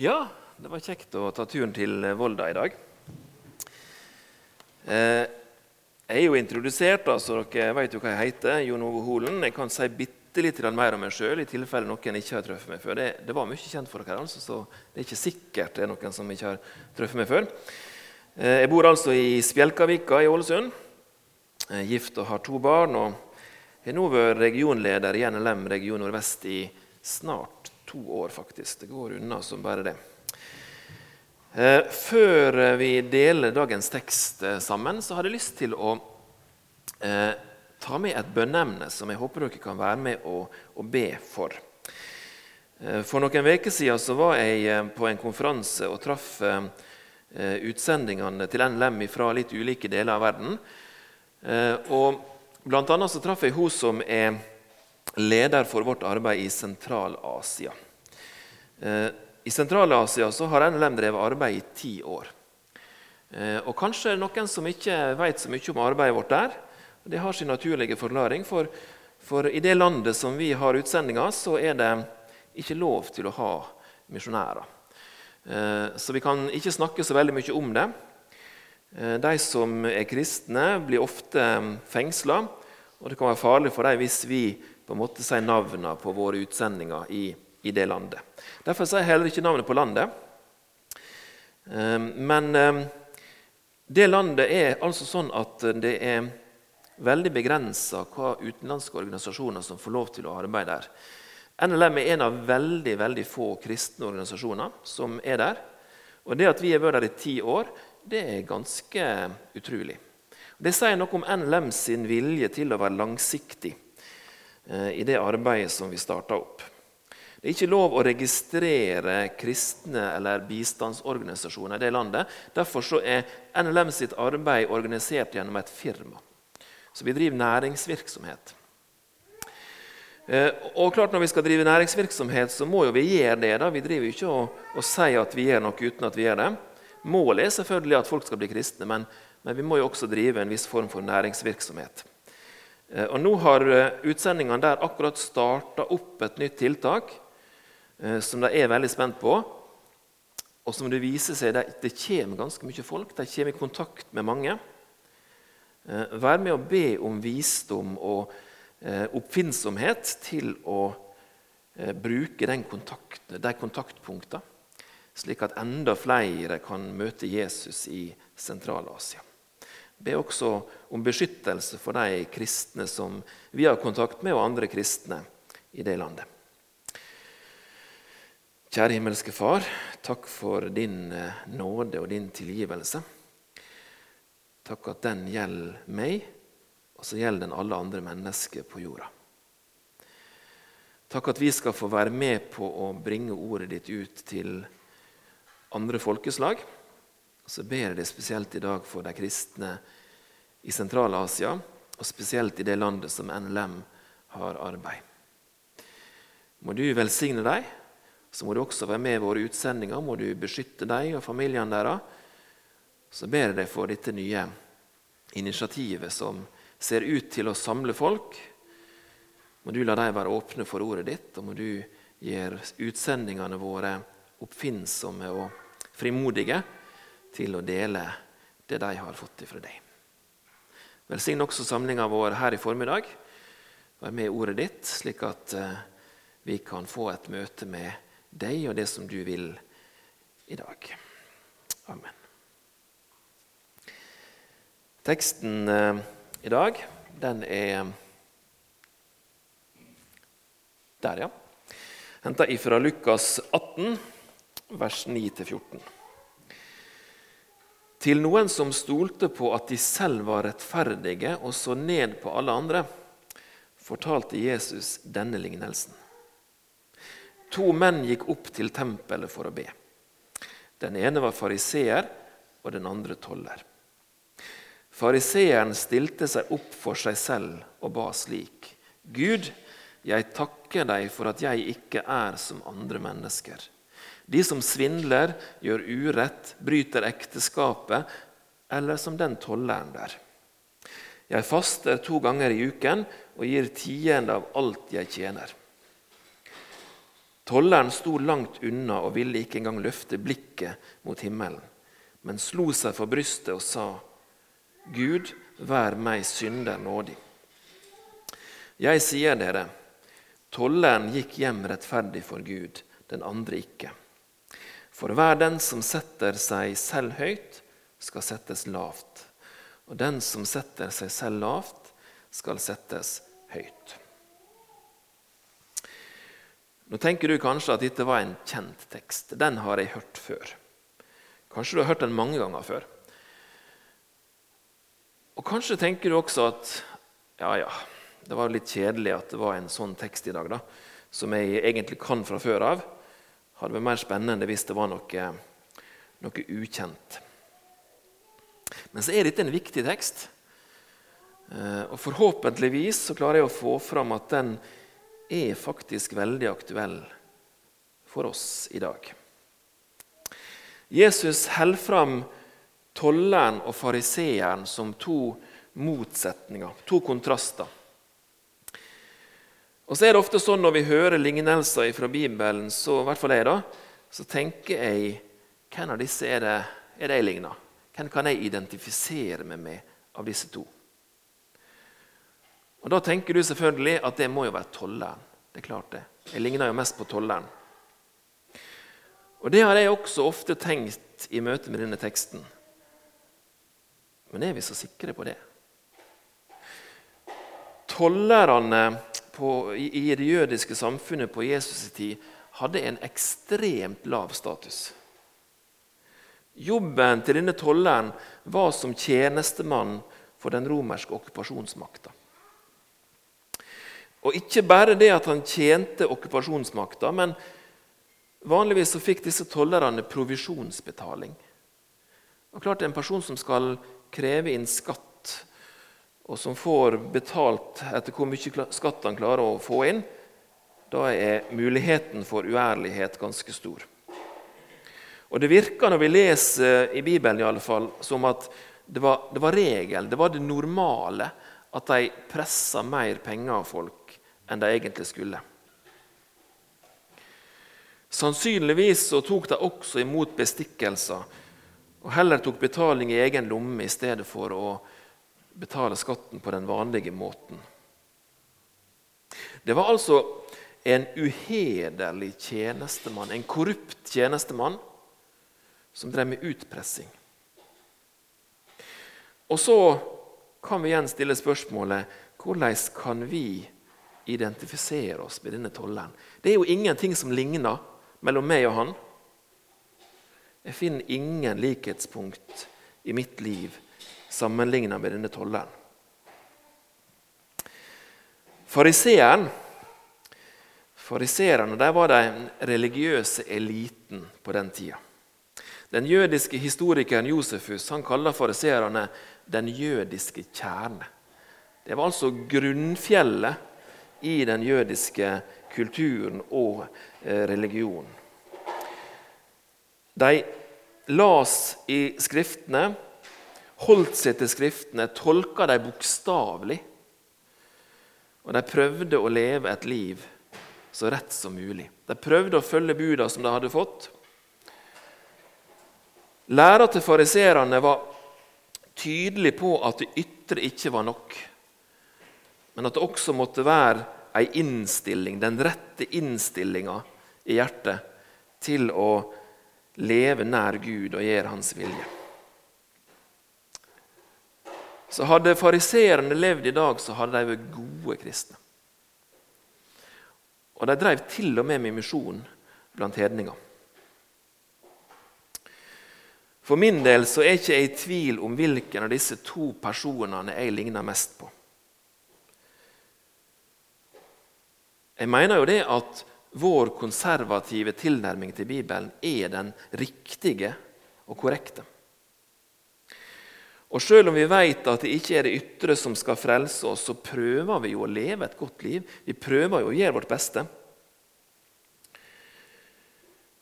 Ja, det var kjekt å ta turen til Volda i dag. Eh, jeg er jo introdusert, da, så dere vet jo hva jeg heter. Jon Ove Holen. Jeg kan si bitte litt mer om meg sjøl i tilfelle noen ikke har truffet meg før. Det, det, var mye kjent for dere, altså, så det er ikke sikkert det er noen som ikke har truffet meg før. Eh, jeg bor altså i Spjelkavika i Ålesund. Jeg er gift og har to barn. og har nå vært regionleder i NLM region Nordvest i snart to år, faktisk. Det går unna som bare det. Eh, før vi deler dagens tekst eh, sammen, så hadde jeg lyst til å eh, ta med et bønneemne som jeg håper dere kan være med og, og be for. For noen uker siden så var jeg på en konferanse og traff utsendingene til NLM fra litt ulike deler av verden. og Blant annet så traff jeg hun som er leder for vårt arbeid i Sentral-Asia. Eh, I Sentral-Asia har NLM drevet arbeid i ti år. Eh, og Kanskje noen som ikke vet så mye om arbeidet vårt der. Det har sin naturlige forklaring. For, for i det landet som vi har utsendinger, så er det ikke lov til å ha misjonærer. Eh, så vi kan ikke snakke så veldig mye om det. De som er kristne, blir ofte fengsla, og det kan være farlig for dem hvis vi på en måte si navnene på våre utsendinger i, i det landet. Derfor sier jeg heller ikke navnet på landet. Ehm, men ehm, det landet er altså sånn at det er veldig begrensa hva utenlandske organisasjoner som får lov til å arbeide der. NLM er en av veldig veldig få kristne organisasjoner som er der. Og Det at vi har vært der i ti år, det er ganske utrolig. Det sier noe om NLM sin vilje til å være langsiktig. Eh, i det arbeidet som vi starta opp. Det er ikke lov å registrere kristne eller bistandsorganisasjoner i det landet. Derfor er NLM sitt arbeid organisert gjennom et firma. Så vi driver næringsvirksomhet. Eh, og klart Når vi skal drive næringsvirksomhet, så må jo vi gjøre det. da. Vi driver ikke og, og sier at vi gjør noe uten at vi gjør det. Målet er selvfølgelig at folk skal bli kristne, men, men vi må jo også drive en viss form for næringsvirksomhet. Eh, og Nå har eh, utsendingene der akkurat starta opp et nytt tiltak eh, som de er veldig spent på. Og som det viser seg, det, kommer ganske mye folk. De kommer i kontakt med mange. Vær med å be om visdom og oppfinnsomhet til å bruke kontakt, de kontaktpunktene, slik at enda flere kan møte Jesus i Sentral-Asia. Be også om beskyttelse for de kristne som vi har kontakt med, og andre kristne i det landet. Kjære himmelske Far, takk for din eh, nåde og din tilgivelse. Takk at den gjelder meg, og så gjelder den alle andre mennesker på jorda. Takk at vi skal få være med på å bringe ordet ditt ut til andre folkeslag. Og så ber jeg deg spesielt i dag for de kristne i Sentral-Asia, og spesielt i det landet som NLM har arbeid. Må du velsigne dem. Så må du også være med i våre utsendinger. Må du beskytte dem og familiene deres. Så ber jeg deg for dette nye initiativet som ser ut til å samle folk. Må du la dem være åpne for ordet ditt, og må du gjøre utsendingene våre oppfinnsomme og frimodige til å dele det de har fått ifra deg. Velsign også samlinga vår her i formiddag. Vær med i ordet ditt, slik at eh, vi kan få et møte med deg og det som du vil i dag. Amen. Teksten eh, i dag, den er der, ja. Henta ifra Lukas 18, vers 9-14. Til noen som stolte på at de selv var rettferdige og så ned på alle andre, fortalte Jesus denne lignelsen. To menn gikk opp til tempelet for å be. Den ene var fariseer, og den andre toller. Fariseeren stilte seg opp for seg selv og ba slik.: Gud, jeg takker deg for at jeg ikke er som andre mennesker de som svindler, gjør urett, bryter ekteskapet, eller som den tolleren der. Jeg faster to ganger i uken og gir tiende av alt jeg tjener. Tolleren sto langt unna og ville ikke engang løfte blikket mot himmelen, men slo seg for brystet og sa, Gud, vær meg synder nådig. Jeg sier dere, tolleren gikk hjem rettferdig for Gud, den andre ikke. For hver den som setter seg selv høyt, skal settes lavt. Og den som setter seg selv lavt, skal settes høyt. Nå tenker du kanskje at dette var en kjent tekst. Den har jeg hørt før. Kanskje du har hørt den mange ganger før. Og Kanskje tenker du også at ja, ja, det var litt kjedelig at det var en sånn tekst i dag, da, som jeg egentlig kan fra før av. Hadde vært mer spennende hvis det var noe, noe ukjent. Men så er dette en viktig tekst. Eh, og Forhåpentligvis så klarer jeg å få fram at den er faktisk veldig aktuell for oss i dag. Jesus holder fram tolleren og fariseeren som to motsetninger, to kontraster. Og så er det ofte sånn Når vi hører lignelser fra Bibelen, så, i hvert fall jeg da, så tenker jeg hvem av disse er det, er det jeg ligner? Hvem kan jeg identifisere meg med av disse to? Og Da tenker du selvfølgelig at det må jo være tolleren. Det er klart det. Jeg ligner jo mest på tolleren. Og Det har jeg også ofte tenkt i møte med denne teksten. Men er vi så sikre på det? Tollerne på, i, det jødiske samfunnet på Jesus' tid hadde en ekstremt lav status. Jobben til denne tolleren var som tjenestemann for den romerske okkupasjonsmakta. Og ikke bare det at han tjente okkupasjonsmakta, men vanligvis så fikk disse tollerne provisjonsbetaling. Og klart En person som skal kreve inn skatt, og som får betalt etter hvor mye skatt han klarer å få inn, da er muligheten for uærlighet ganske stor. Og Det virker når vi leser i Bibelen i alle fall, som at det var, det var regel, det var det normale, at de pressa mer penger av folk enn de egentlig skulle. Sannsynligvis så tok de også imot bestikkelser og heller tok betaling i egen lomme i stedet for å betale skatten på den vanlige måten. Det var altså en uhederlig tjenestemann, en korrupt tjenestemann, som drev med utpressing. Og så kan vi igjen stille spørsmålet hvordan kan vi identifisere oss med denne tolleren. Det er jo ingenting som ligner mellom meg og han. Jeg finner ingen likhetspunkt i mitt liv sammenlignet med denne tolleren. Fariseeren Fariseerne var den religiøse eliten på den tida. Den jødiske historikeren Josefus han kaller fariseerne den jødiske kjerne. Det var altså grunnfjellet i den jødiske kulturen og eh, religionen. De las i Skriftene, holdt seg til Skriftene, tolka dem bokstavelig. Og de prøvde å leve et liv så rett som mulig. De prøvde å følge buda som de hadde fått. Læra til fariserene var tydelig på at det ytre ikke var nok men at det også måtte være ei innstilling, den rette innstillinga i hjertet til å leve nær Gud og gjøre Hans vilje. Så Hadde fariseerne levd i dag, så hadde de vært gode kristne. Og de drev til og med med misjon blant hedninger. For min del så er ikke jeg i tvil om hvilken av disse to personene jeg ligner mest på. Jeg mener jo det at vår konservative tilnærming til Bibelen er den riktige og korrekte. Og Selv om vi vet at det ikke er det ytre som skal frelse oss, så prøver vi jo å leve et godt liv. Vi prøver jo å gjøre vårt beste.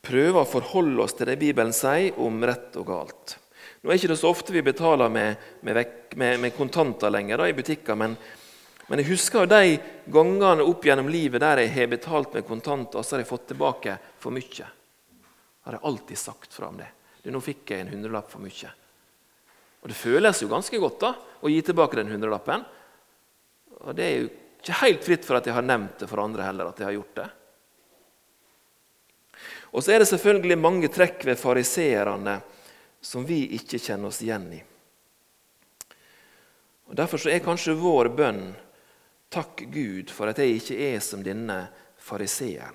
Prøver å forholde oss til det Bibelen sier om rett og galt. Nå er det ikke så ofte vi betaler med, med, med, med kontanter lenger da, i butikker, men Men jeg husker jo de gangene opp gjennom livet der jeg har betalt med kontanter, og så har jeg fått tilbake for mye. Har jeg alltid sagt fra om det. Nå fikk jeg en hundrelapp for mye. Og det føles jo ganske godt da, å gi tilbake den hundrelappen. Og det er jo ikke helt fritt for at jeg har nevnt det for andre heller, at jeg har gjort det. Og så er det selvfølgelig mange trekk ved fariseerne som vi ikke kjenner oss igjen i. Og Derfor så er kanskje vår bønn Takk, Gud, for at jeg ikke er som denne fariseeren.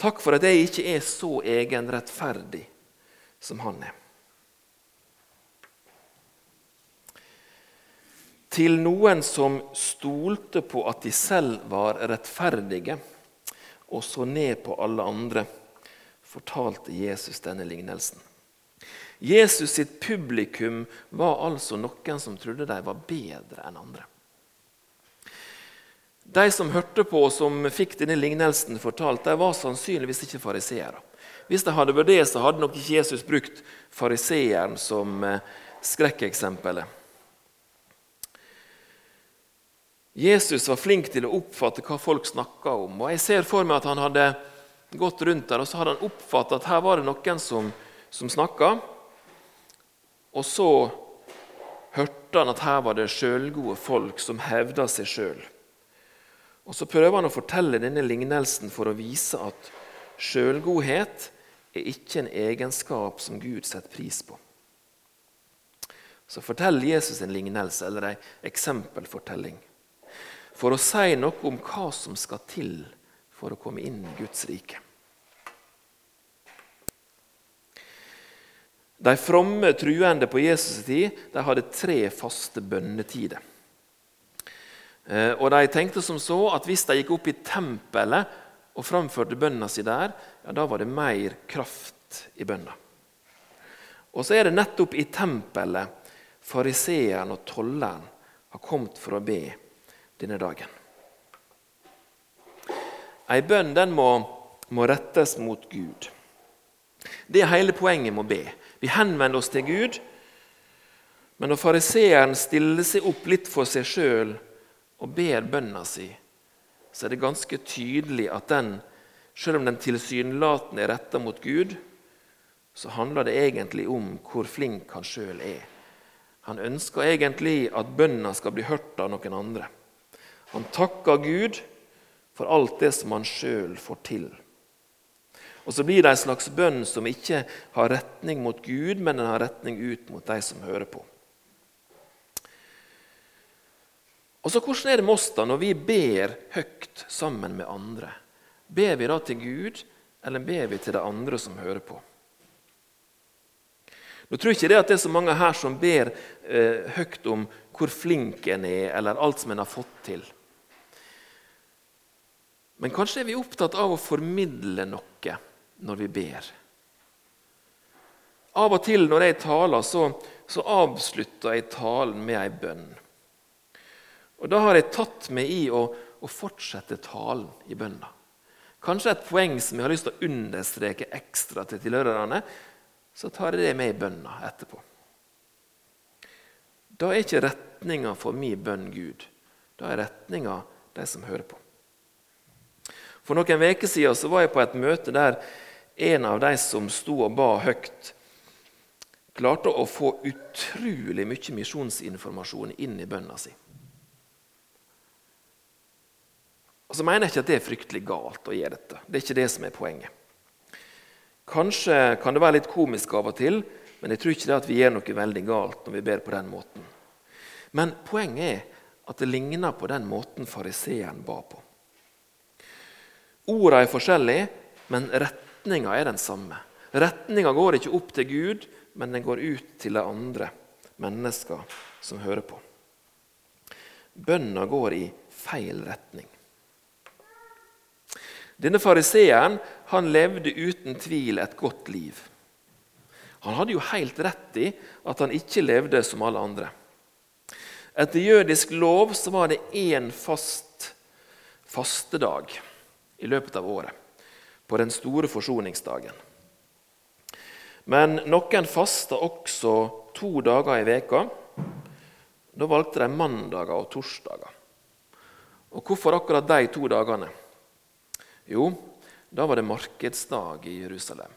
Takk for at jeg ikke er så egenrettferdig som han er. Til noen som stolte på at de selv var rettferdige, og så ned på alle andre, fortalte Jesus denne lignelsen. Jesus sitt publikum var altså noen som trodde de var bedre enn andre. De som hørte på og som fikk denne lignelsen fortalt, de var sannsynligvis ikke fariseere. Hvis de hadde vært det, så hadde nok ikke Jesus brukt fariseeren som eh, skrekkeksempelet. Jesus var flink til å oppfatte hva folk snakka om. og Jeg ser for meg at han hadde gått rundt der og så hadde han oppfattet at her var det noen som, som snakka. Og så hørte han at her var det sjølgode folk som hevda seg sjøl. Og Så prøver han å fortelle denne lignelsen for å vise at sjølgodhet er ikke en egenskap som Gud setter pris på. Så forteller Jesus en lignelse, eller en eksempelfortelling, for å si noe om hva som skal til for å komme inn i Guds rike. De fromme truende på Jesus' tid de hadde tre faste bønnetider. Eh, og De tenkte som så at hvis de gikk opp i tempelet og framførte bønna si der, ja, da var det mer kraft i bønna. Og så er det nettopp i tempelet fariseeren og tolleren har kommet for å be denne dagen. Ei bønn den må, må rettes mot Gud. Det er hele poenget med å be. Vi henvender oss til Gud. Men når fariseeren stiller seg opp litt for seg sjøl og ber bønna si, så er det ganske tydelig at den, selv om den tilsynelatende er retta mot Gud, så handler det egentlig om hvor flink han sjøl er. Han ønsker egentlig at bønna skal bli hørt av noen andre. Han takker Gud for alt det som han sjøl får til. Og Så blir det en slags bønn som ikke har retning mot Gud, men den har retning ut mot de som hører på. Og så Hvordan er det med oss da når vi ber høyt sammen med andre? Ber vi da til Gud, eller ber vi til de andre som hører på? Nå tror jeg ikke det at det er så mange her som ber eh, høyt om hvor flink en er, eller alt som en har fått til. Men kanskje er vi opptatt av å formidle noe når vi ber. Av og til når jeg taler, så, så avslutter jeg talen med ei bønn. Og Da har jeg tatt meg i å, å fortsette talen i bønna. Kanskje et poeng som jeg har lyst til å understreke ekstra til tilhørerne. Så tar jeg det med i bønna etterpå. Da er ikke retninga for min bønn Gud. Da er retninga de som hører på. For noen uker siden var jeg på et møte der en av de som sto og ba høyt, klarte å få utrolig mye misjonsinformasjon inn i bønna si. Og så mener jeg ikke at det er fryktelig galt å gjøre dette. Det er ikke det som er poenget. Kanskje kan det være litt komisk av og til, men jeg tror ikke det at vi gjør noe veldig galt når vi ber på den måten. Men poenget er at det ligner på den måten fariseeren ba på. Ordene er forskjellige, men retninga er den samme. Retninga går ikke opp til Gud, men den går ut til de andre mennesker som hører på. Bønna går i feil retning. Denne fariseeren han levde uten tvil et godt liv. Han hadde jo helt rett i at han ikke levde som alle andre. Etter jødisk lov så var det én fast fastedag i løpet av året, på den store forsoningsdagen. Men noen fasta også to dager i veka. Da valgte de mandager og torsdager. Og hvorfor akkurat de to dagene? Jo, da var det markedsdag i Jerusalem.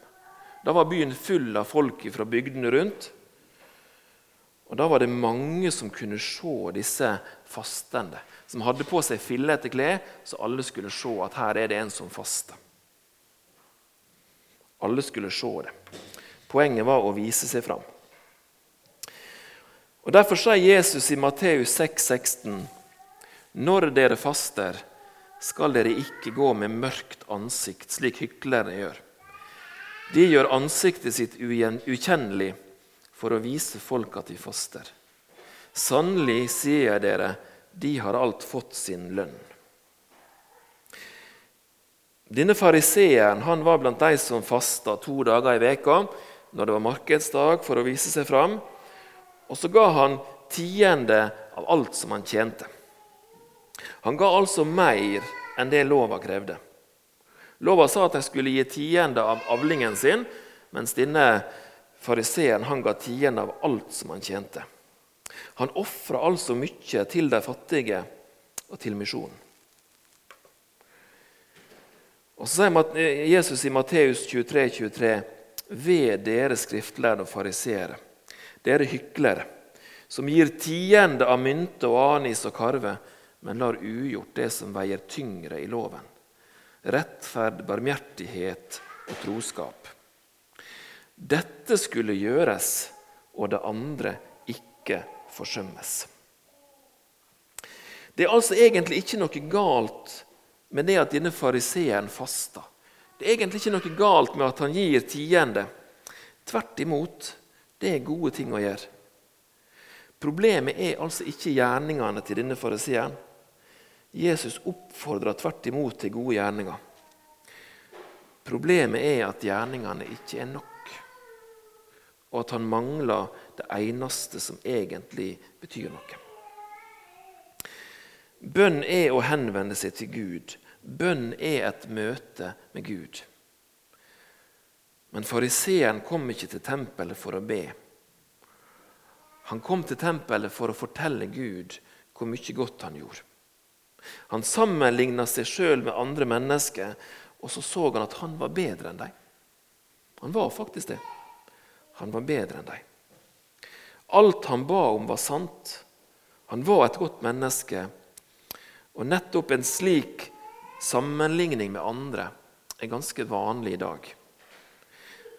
Da var byen full av folk fra bygdene rundt. Og Da var det mange som kunne se disse fastende, som hadde på seg fillete klær, så alle skulle se at her er det en som faster. Alle skulle se det. Poenget var å vise seg fram. Og Derfor sier Jesus i Matteus 6, 16, Når dere faster, skal dere ikke gå med mørkt ansikt, slik hyklerne gjør. De gjør ansiktet sitt ukjennelig for å vise folk at de faster. Sannelig sier jeg dere, de har alt fått sin lønn. Denne fariseeren var blant de som fasta to dager i veka når det var markedsdag, for å vise seg fram. Og så ga han tiende av alt som han tjente. Han ga altså mer enn det lova krevde. Lova sa at de skulle gi tiende av avlingen sin, mens denne fariseeren ga tiende av alt som han tjente. Han ofra altså mye til de fattige og til misjonen. Og Så sier Jesus i Matteus 23, 23, Ved dere skriftlærde og fariseere, dere hyklere, som gir tiende av mynte og anis og karve, men lar ugjort det som veier tyngre i loven. Rettferd, barmhjertighet og troskap. Dette skulle gjøres, og det andre ikke forsømmes. Det er altså egentlig ikke noe galt med det at denne fariseeren fasta. Det er egentlig ikke noe galt med at han gir tiende. Tvert imot. Det er gode ting å gjøre. Problemet er altså ikke gjerningene til denne fariseeren. Jesus oppfordrer tvert imot til gode gjerninger. Problemet er at gjerningene ikke er nok, og at han mangler det eneste som egentlig betyr noe. Bønn er å henvende seg til Gud. Bønn er et møte med Gud. Men fariseeren kom ikke til tempelet for å be. Han kom til tempelet for å fortelle Gud hvor mye godt han gjorde. Han sammenligna seg sjøl med andre mennesker, og så så han at han var bedre enn dem. Han var faktisk det. Han var bedre enn dem. Alt han ba om, var sant. Han var et godt menneske. Og nettopp en slik sammenligning med andre er ganske vanlig i dag.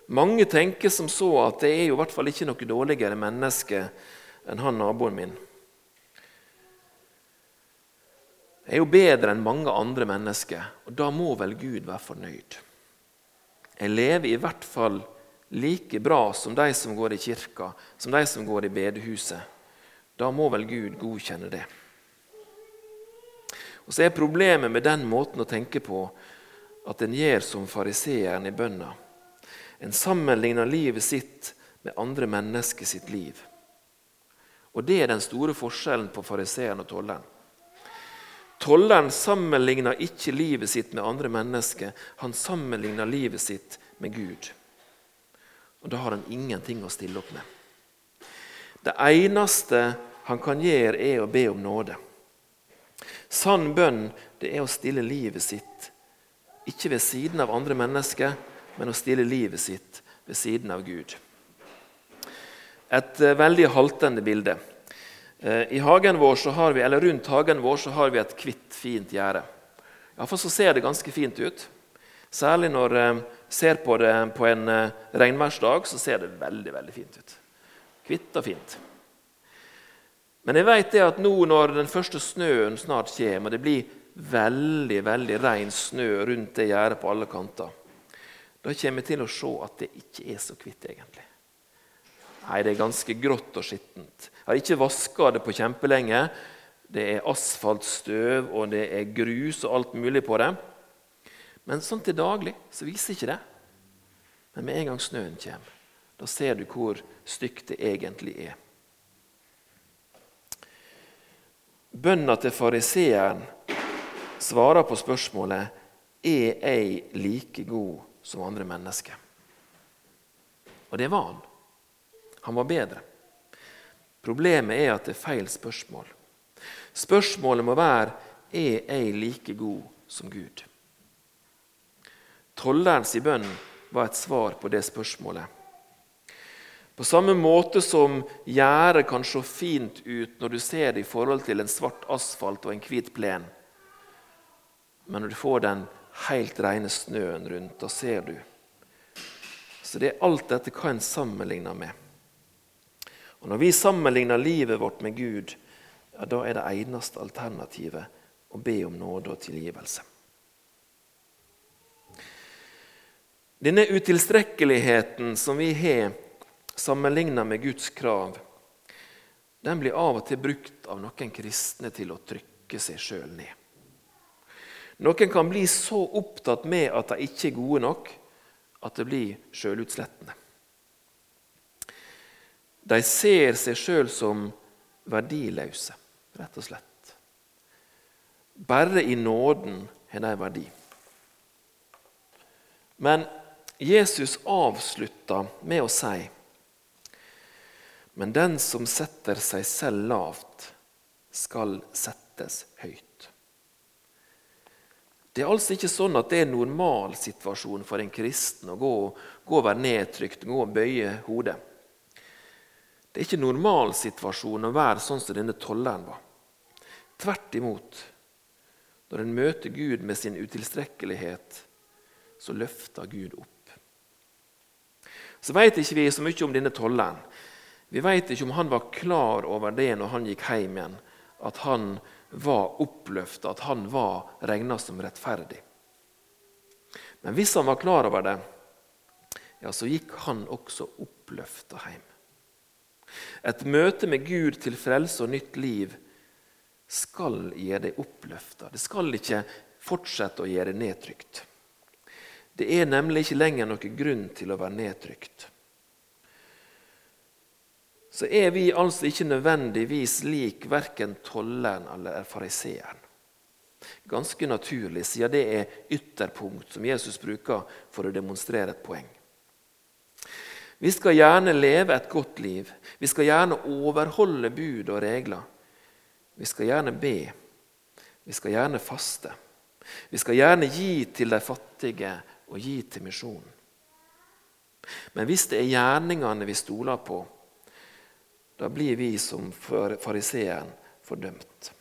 Mange tenker som så at det er jo i hvert fall ikke noe dårligere menneske enn han naboen min. Jeg er jo bedre enn mange andre mennesker, og da må vel Gud være fornøyd. Jeg lever i hvert fall like bra som de som går i kirka, som de som går i bedehuset. Da må vel Gud godkjenne det. Og Så er problemet med den måten å tenke på at en gjør som fariseeren i bønna. En sammenligner livet sitt med andre mennesker sitt liv. Og Det er den store forskjellen på fariseeren og tolleren. Tolleren sammenligner ikke livet sitt med andre mennesker, han sammenligner livet sitt med Gud. Og Da har han ingenting å stille opp med. Det eneste han kan gjøre, er å be om nåde. Sann bønn det er å stille livet sitt, ikke ved siden av andre mennesker, men å stille livet sitt ved siden av Gud. Et eh, veldig haltende bilde. Eh, I hagen vår så har vi, eller Rundt hagen vår så har vi et hvitt, fint gjerde. Iallfall så ser det ganske fint ut. Særlig når jeg eh, ser på det på en regnværsdag, så ser det veldig veldig fint ut. Hvitt og fint. Men jeg vet det at nå når den første snøen snart kommer, og det blir veldig veldig ren snø rundt det gjerdet på alle kanter, da kommer jeg til å se at det ikke er så hvitt, egentlig. Nei, det er ganske grått og skittent. Jeg har ikke vaska det på kjempelenge. Det er asfaltstøv, og det er grus og alt mulig på det. Men sånn til daglig så viser ikke det. Men med en gang snøen kommer, da ser du hvor stygt det egentlig er. Bønna til fariseeren svarer på spørsmålet er jeg like god som andre mennesker. Og det var han. Han var bedre. Problemet er at det er feil spørsmål. Spørsmålet må være er jeg like god som Gud? Tollerens bønn var et svar på det spørsmålet. På samme måte som gjerdet kan se fint ut når du ser det i forhold til en svart asfalt og en hvit plen. Men når du får den helt rene snøen rundt, da ser du. Så det er alt dette hva en sammenligner med. Og Når vi sammenligner livet vårt med Gud, ja, da er det eneste alternativet å be om nåde og tilgivelse. Denne utilstrekkeligheten som vi har sammenligna med Guds krav, den blir av og til brukt av noen kristne til å trykke seg sjøl ned. Noen kan bli så opptatt med at de ikke er gode nok, at det blir sjølutslettende. De ser seg sjøl som verdiløse, rett og slett. Bare i nåden har de verdi. Men Jesus avslutta med å si Men den som setter seg selv lavt, skal settes høyt. Det er altså ikke sånn at det er en normalsituasjon for en kristen å gå, gå og være nedtrykt, gå og bøye hodet. Det er ikke normalsituasjonen å være sånn som denne tolleren var. Tvert imot. Når en møter Gud med sin utilstrekkelighet, så løfter Gud opp. Så vet ikke vi så mye om denne tolleren. Vi vet ikke om han var klar over det når han gikk hjem igjen, at han var oppløfta, at han var regna som rettferdig. Men hvis han var klar over det, ja, så gikk han også oppløfta hjem. Et møte med Gud til frelse og nytt liv skal gjøre deg oppløfta. Det skal ikke fortsette å gjøre deg nedtrykt. Det er nemlig ikke lenger noen grunn til å være nedtrykt. Så er vi altså ikke nødvendigvis lik verken tolleren eller fariseeren. Ganske naturlig, siden det er ytterpunkt som Jesus bruker for å demonstrere et poeng. Vi skal gjerne leve et godt liv. Vi skal gjerne overholde bud og regler. Vi skal gjerne be. Vi skal gjerne faste. Vi skal gjerne gi til de fattige og gi til misjonen. Men hvis det er gjerningene vi stoler på, da blir vi som fariseeren fordømt.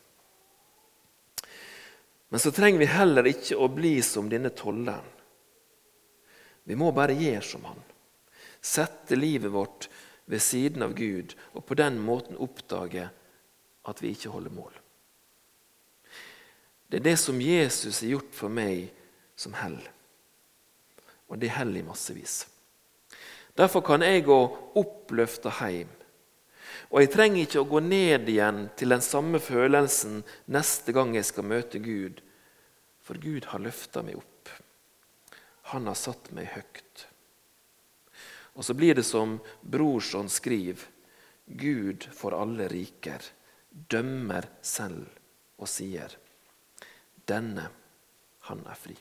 Men så trenger vi heller ikke å bli som denne tolleren. Vi må bare gjøre som han. Sette livet vårt ved siden av Gud og på den måten oppdage at vi ikke holder mål. Det er det som Jesus har gjort for meg, som heller. Og det holder i massevis. Derfor kan jeg gå oppløfta hjem. Og jeg trenger ikke å gå ned igjen til den samme følelsen neste gang jeg skal møte Gud, for Gud har løfta meg opp. Han har satt meg høyt. Og så blir det som Brorson skriver, Gud for alle riker dømmer selv og sier, denne, han er fri.